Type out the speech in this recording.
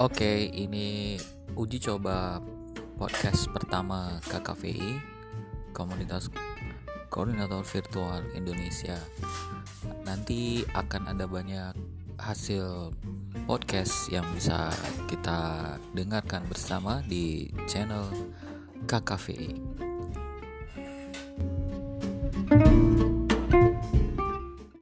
Oke, ini uji coba podcast pertama KKVI, Komunitas Koordinator Virtual Indonesia. Nanti akan ada banyak hasil podcast yang bisa kita dengarkan bersama di channel KKVI.